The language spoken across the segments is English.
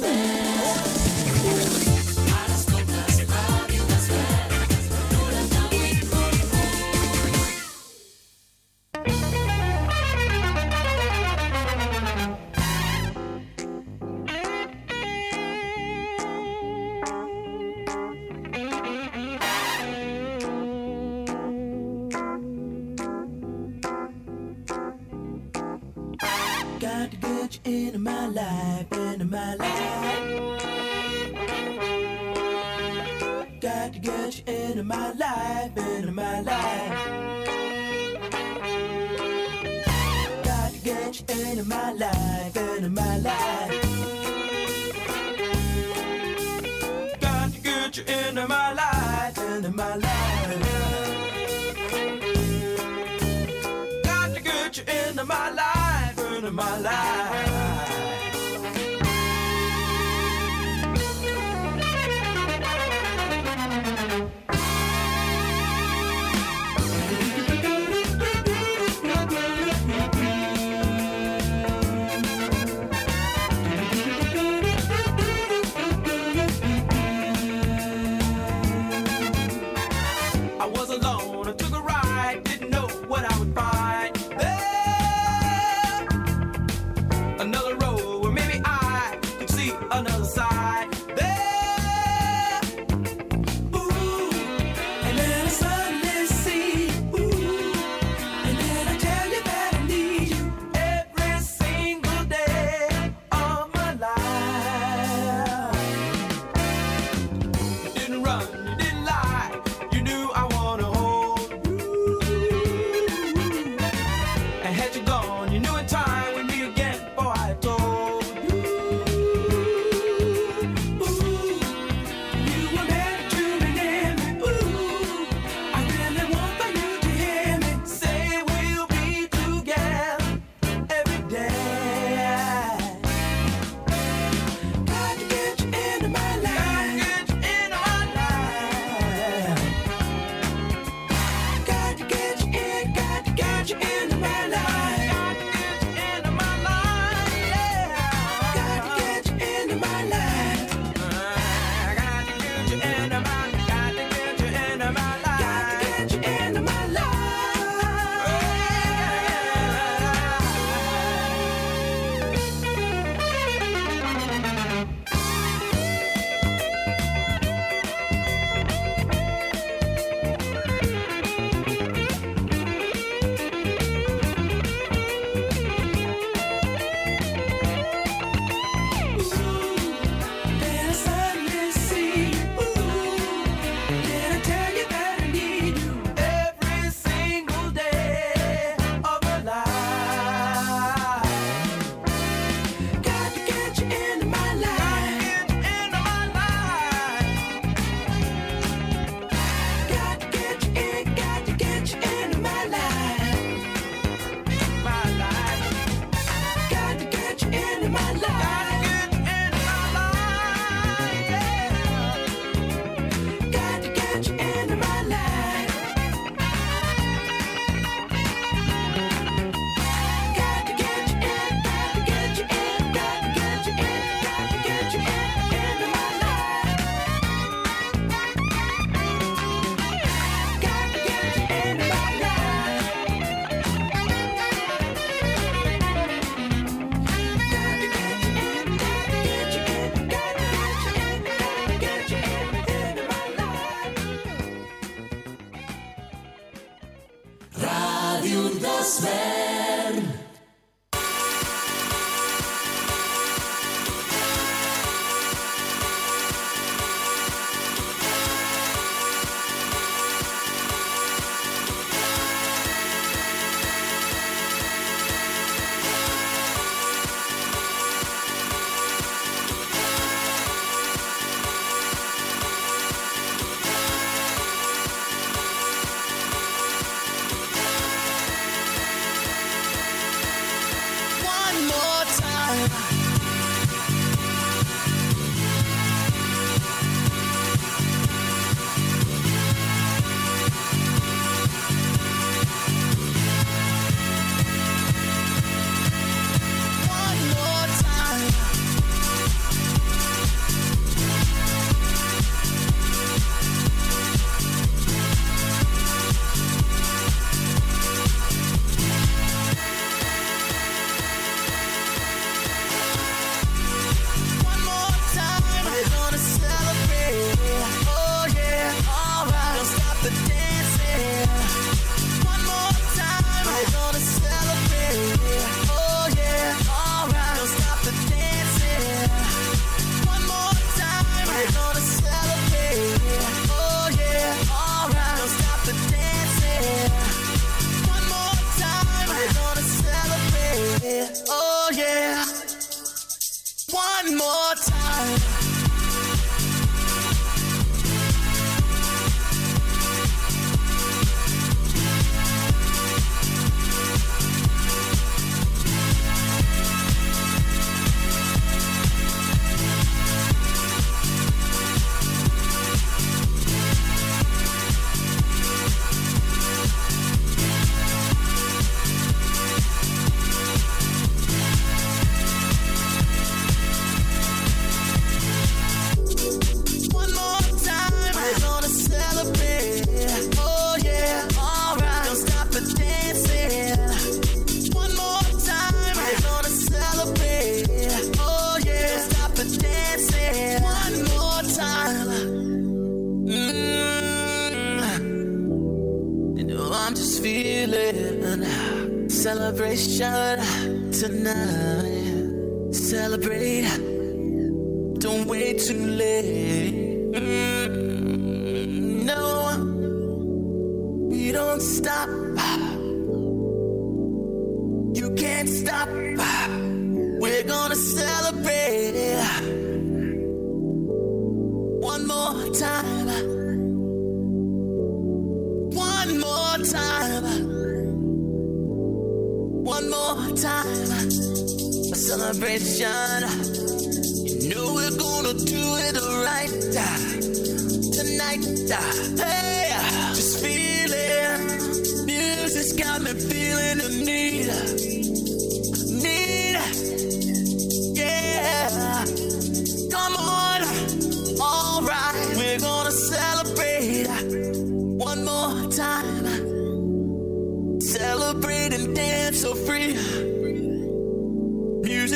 spend.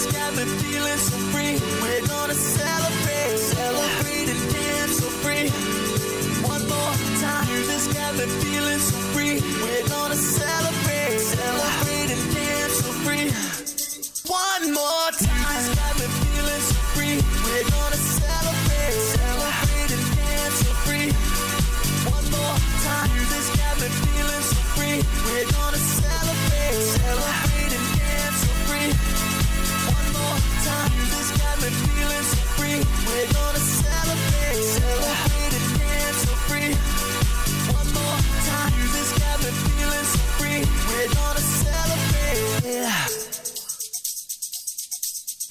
Music's got me feeling so free. We're gonna celebrate. Celebrate and dance so free. One more time. Music's got me feeling so free. We're gonna celebrate. Celebrate and dance so free. One more time. Music's got me feeling so free. We're gonna celebrate. Celebrate and dance so free. One more time. Music's got me feeling so free. We're gonna celebrate. Celebrate Feeling so free. We're gonna celebrate. Celebrate and dance so free. One more time. Got me feeling so free. We're gonna celebrate.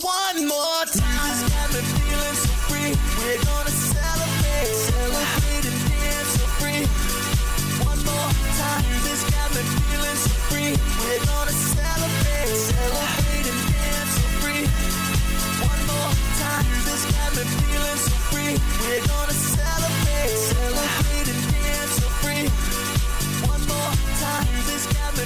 One more time. Music's got me feeling so free. We're gonna celebrate. And dance so free. One more time. Got me feeling so free. We're gonna celebrate. Celebrate more time. Music's got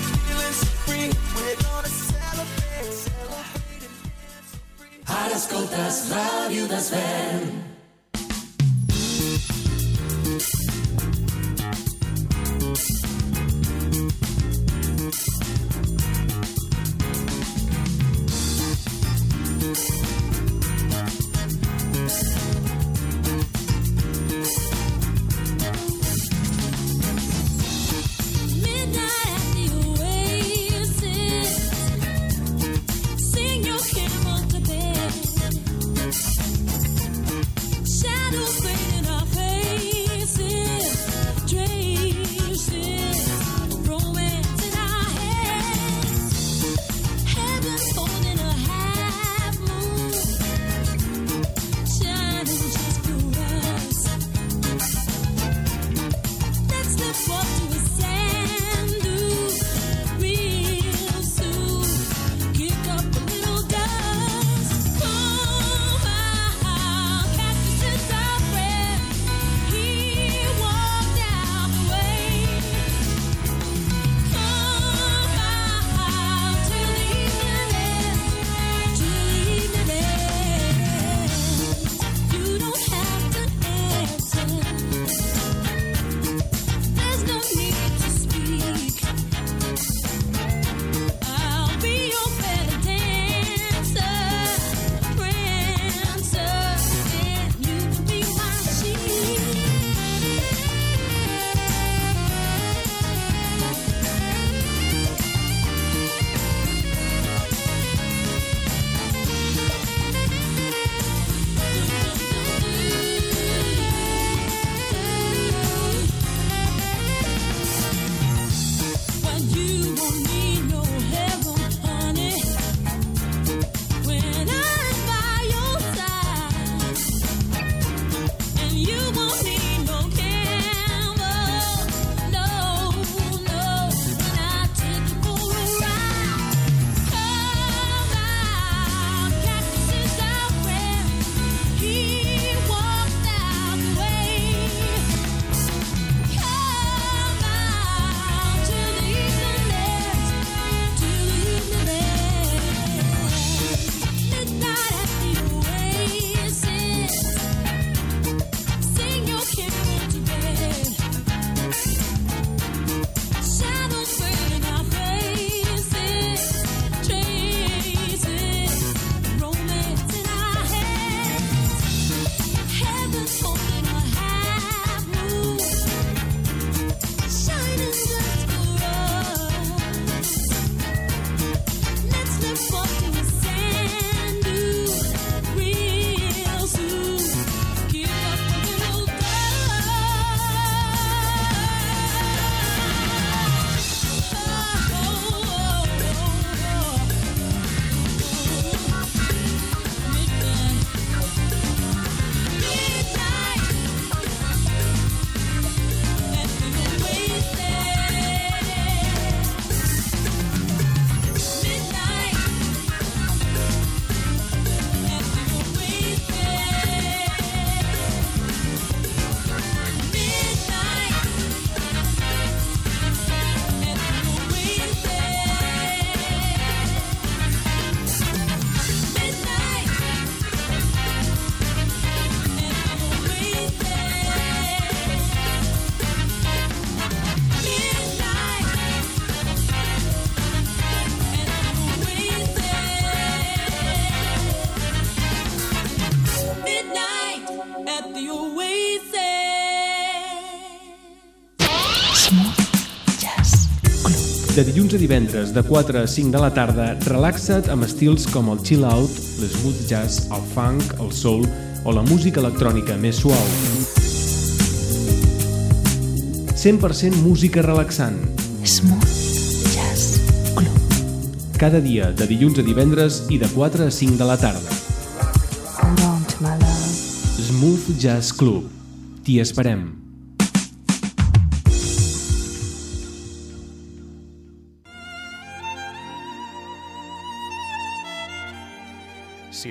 dilluns a divendres, de 4 a 5 de la tarda, relaxa't amb estils com el chill out, l'smooth jazz, el funk, el soul o la música electrònica més suau. 100% música relaxant. Smooth Jazz Club. Cada dia, de dilluns a divendres i de 4 a 5 de la tarda. Hold on to my love. Smooth Jazz Club. T'hi esperem.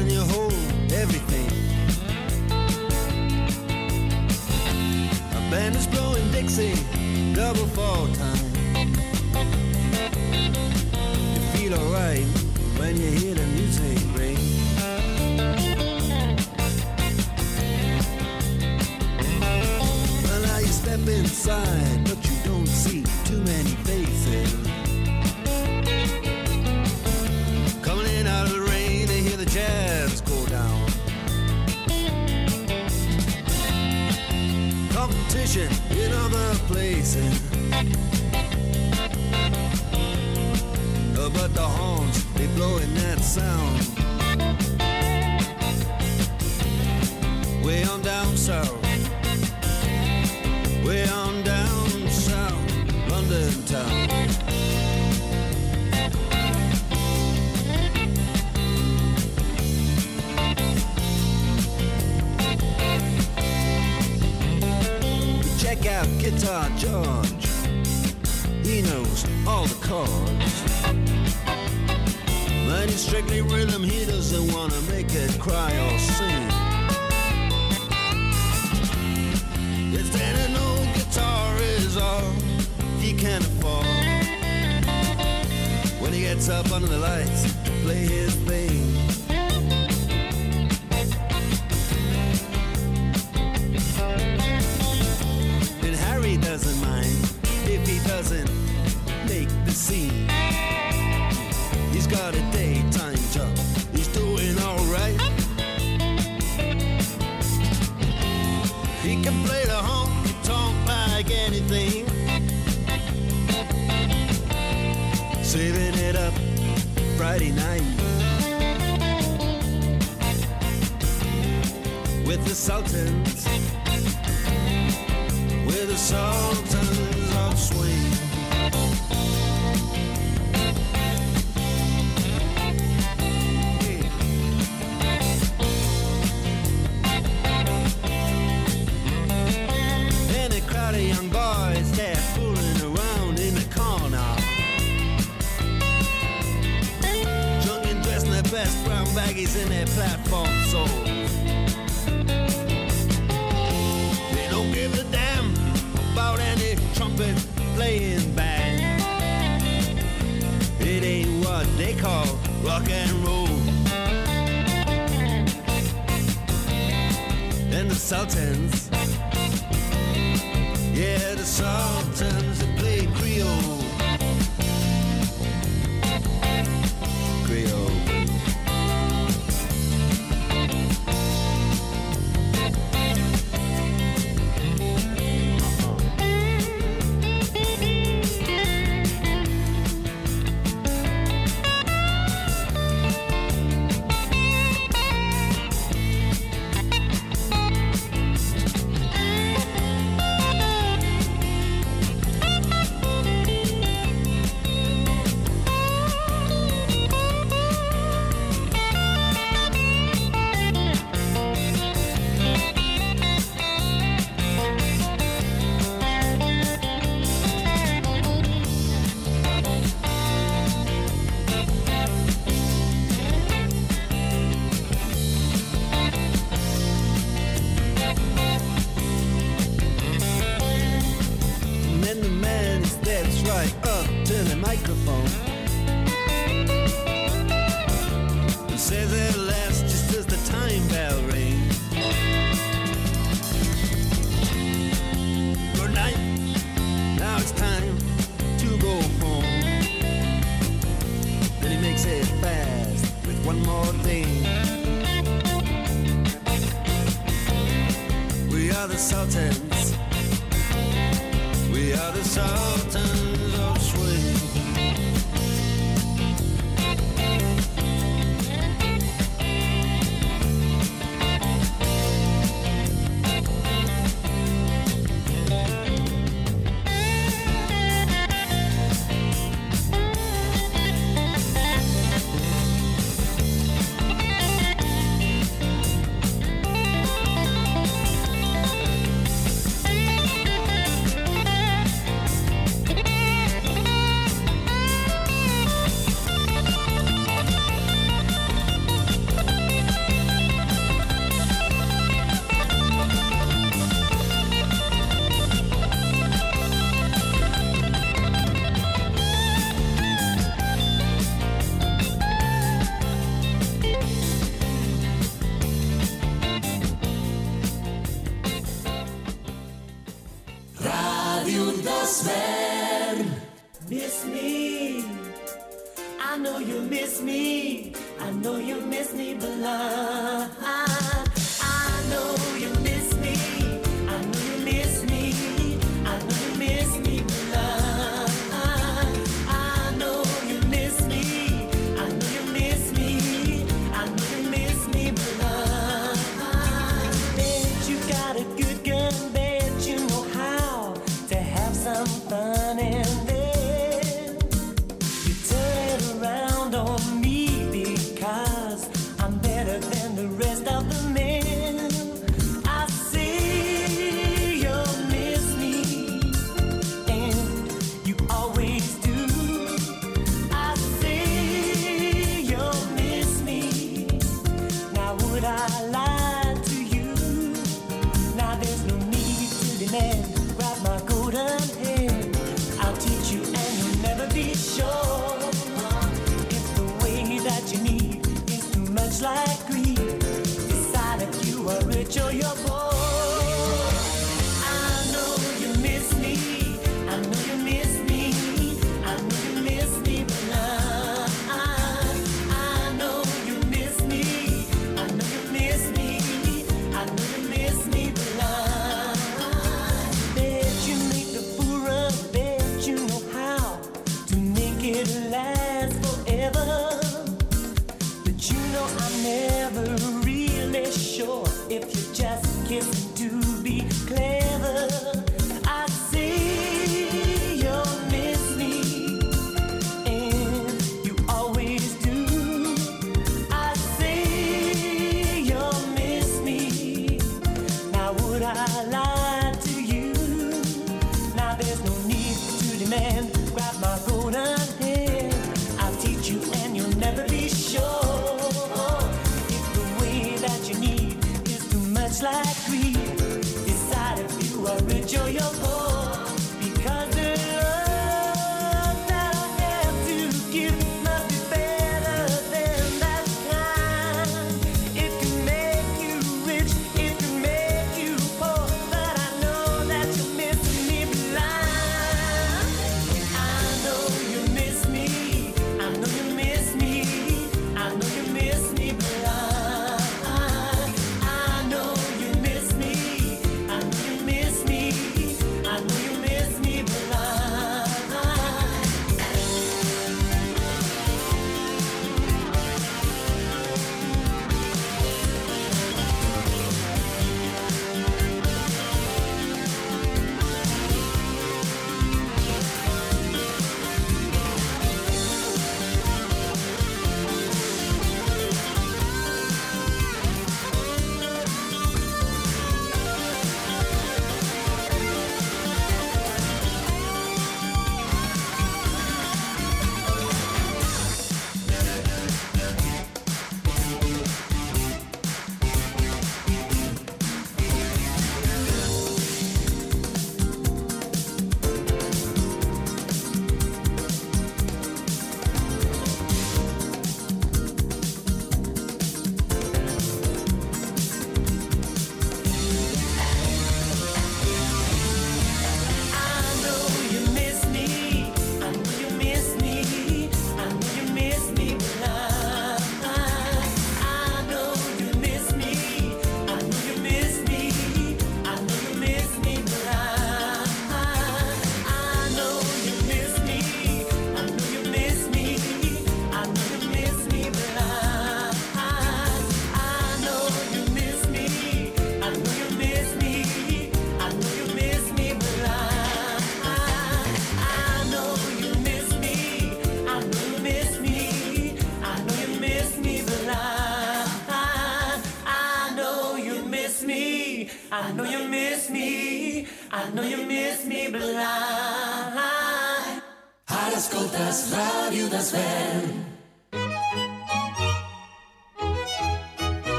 And you hold everything. A band is blowing Dixie, double fall time. You feel alright when you hear the music ring. Well, now you step inside, but you Competition in other places. Uh, But the horns, they blowing that sound. Way on down south. Way on down south, London town. Check out Guitar George. He knows all the chords. But he's strictly rhythm, he doesn't wanna make it cry or sing. If then an old guitar is all he can afford. When he gets up under the lights play his thing. Got a daytime job, he's doing alright. He can play the honky tonk like anything. Saving it up Friday night. With the Sultans. With the Sultans of Swing. In their platform soles. They don't give a damn about any trumpet playing band. It ain't what they call rock and roll. And the Sultans, yeah, the Sultans microphone and says at last, just as the time bell rings, Good night, now it's time to go home. Then he makes it fast with one more thing. We are the Sultans. We are the Sultans like greed,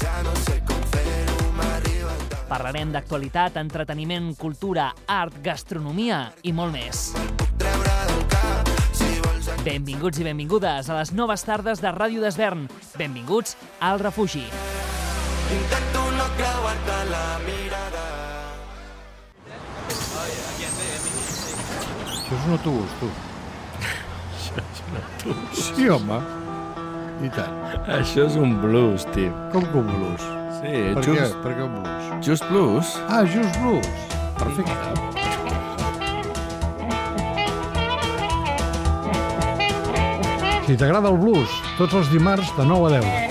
Ja no sé com fer-ho, m'arriba Parlarem d'actualitat, entreteniment, cultura, art, gastronomia i molt més. Benvinguts i benvingudes a les noves tardes de Ràdio d'Esvern. Benvinguts al refugi. Intento no creuar-te la mirada. Això és un autobús, tu. Això és un autobús. Sí, home. I tant. Això és un blues, tio. Com que un blues? Sí, per just... què? Per què un blues? Just blues. Ah, just blues. Perfecte. Si t'agrada el blues, tots els dimarts de 9 a 10.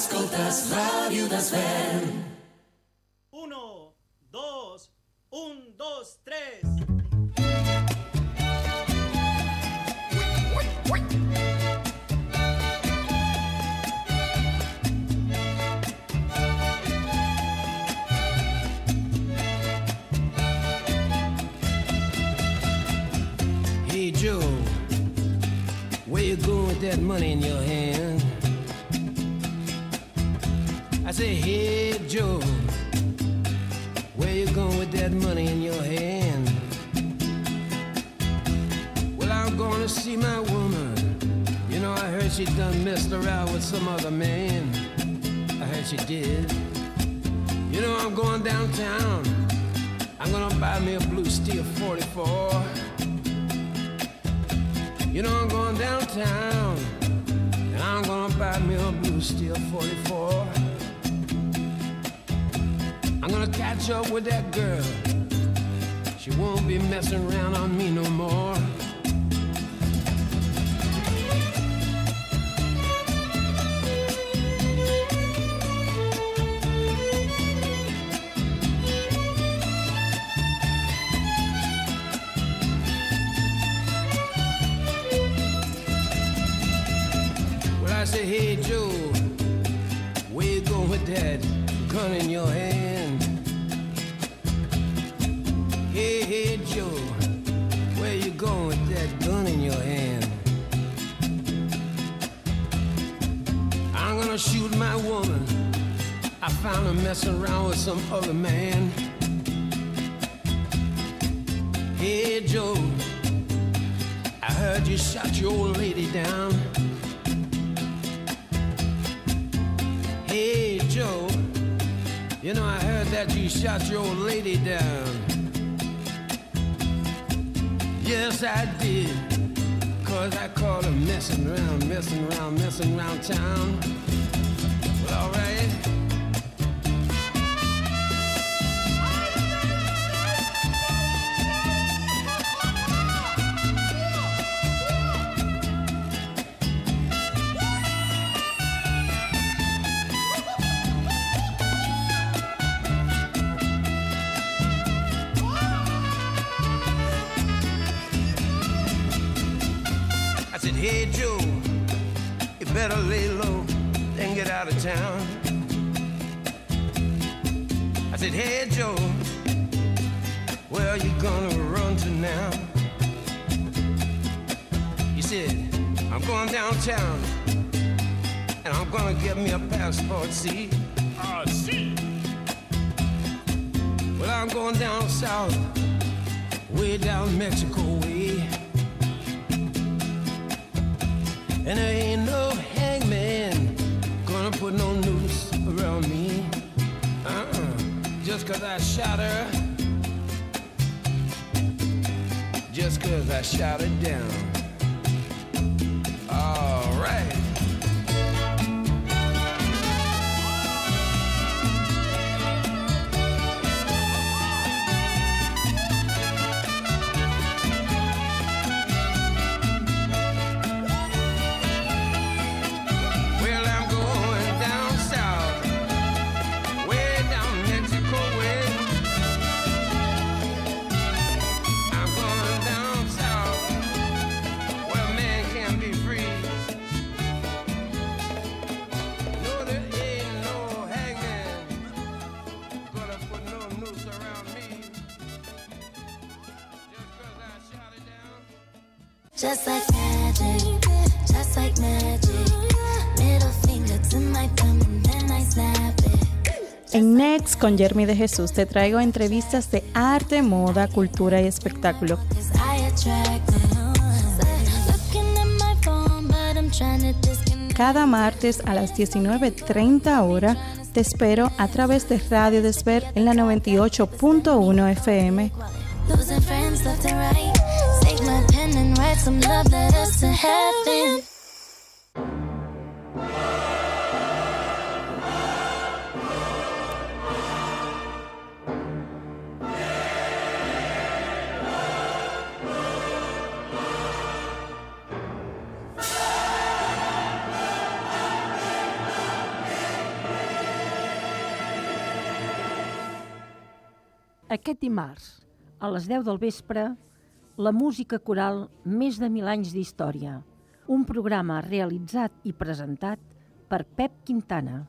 Ascoltes Ràdio Desvern. Uno, dos, un, dos, tres. Hey Joe, where you going with that money in your hand? I say, hey, Joe, where you going with that money in your hand? Well, I'm going to see my woman. You know, I heard she done messed around with some other man. I heard she did. You know, I'm going downtown. I'm going to buy me a blue steel 44. You know, I'm going downtown. I'm gonna buy me a blue steel 44 gonna catch up with that girl. She won't be messing around on me no more. Other man. Hey Joe, I heard you shot your old lady down. Hey Joe, you know I heard that you shot your old lady down. Yes, I did. Cause I caught her messing around, messing around, messing around town. Well, alright. Town. I said, hey Joe, where are you gonna run to now? He said, I'm going downtown and I'm gonna get me a passport, see? Ah, see. Well, I'm going down south, way down Mexico way. And there ain't no put no noose around me. Uh-uh. Just cause I shot her. Just cause I shot her down. Con Jeremy de Jesús te traigo entrevistas de arte, moda, cultura y espectáculo. Cada martes a las 19.30 horas te espero a través de Radio Desver en la 98.1 FM. Aquest dimarts, a les 10 del vespre, la música coral Més de mil anys d'història, un programa realitzat i presentat per Pep Quintana.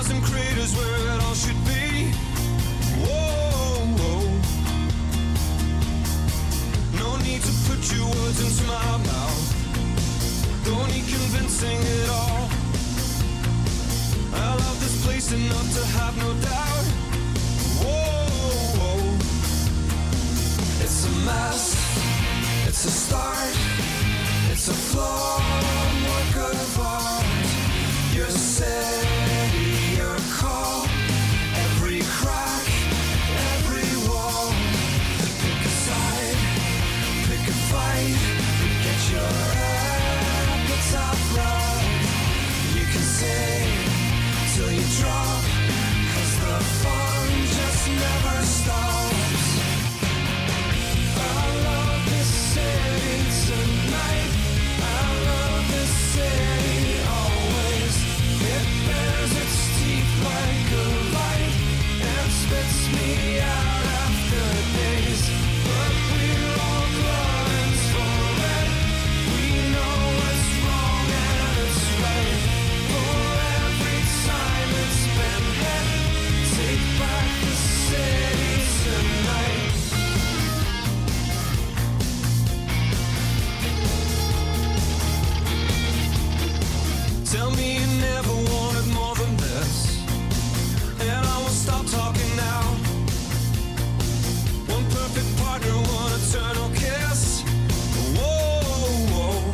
stars and craters where it all should be. Whoa, whoa. No need to put your words into my mouth. Don't need convincing at all. I love this place enough to have no doubt. Whoa, whoa. It's a mess. It's a start. It's a flawed work of art. Your city. eternal kiss. Whoa.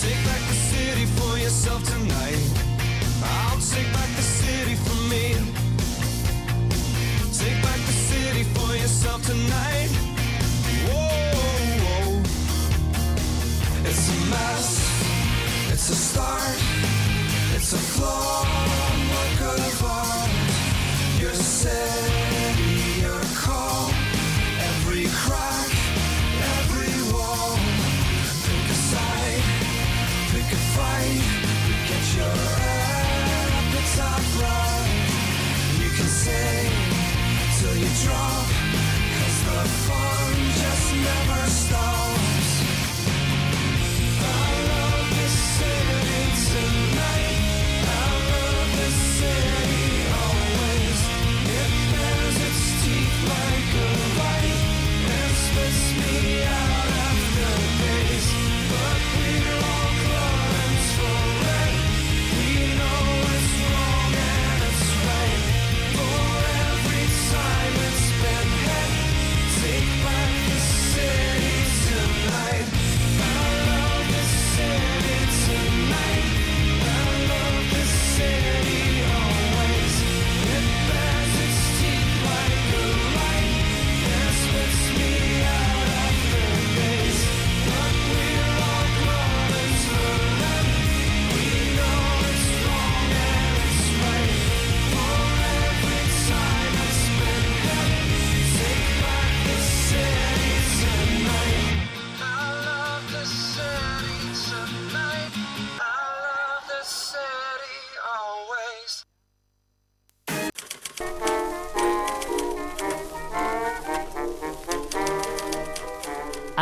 Take back the city for yourself tonight. I'll take back the city for me. Take back the city for yourself tonight. Whoa. It's a mess. It's a start. It's a flaw.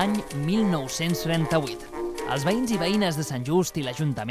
any 1938. Els veïns i veïnes de Sant Just i l'Ajuntament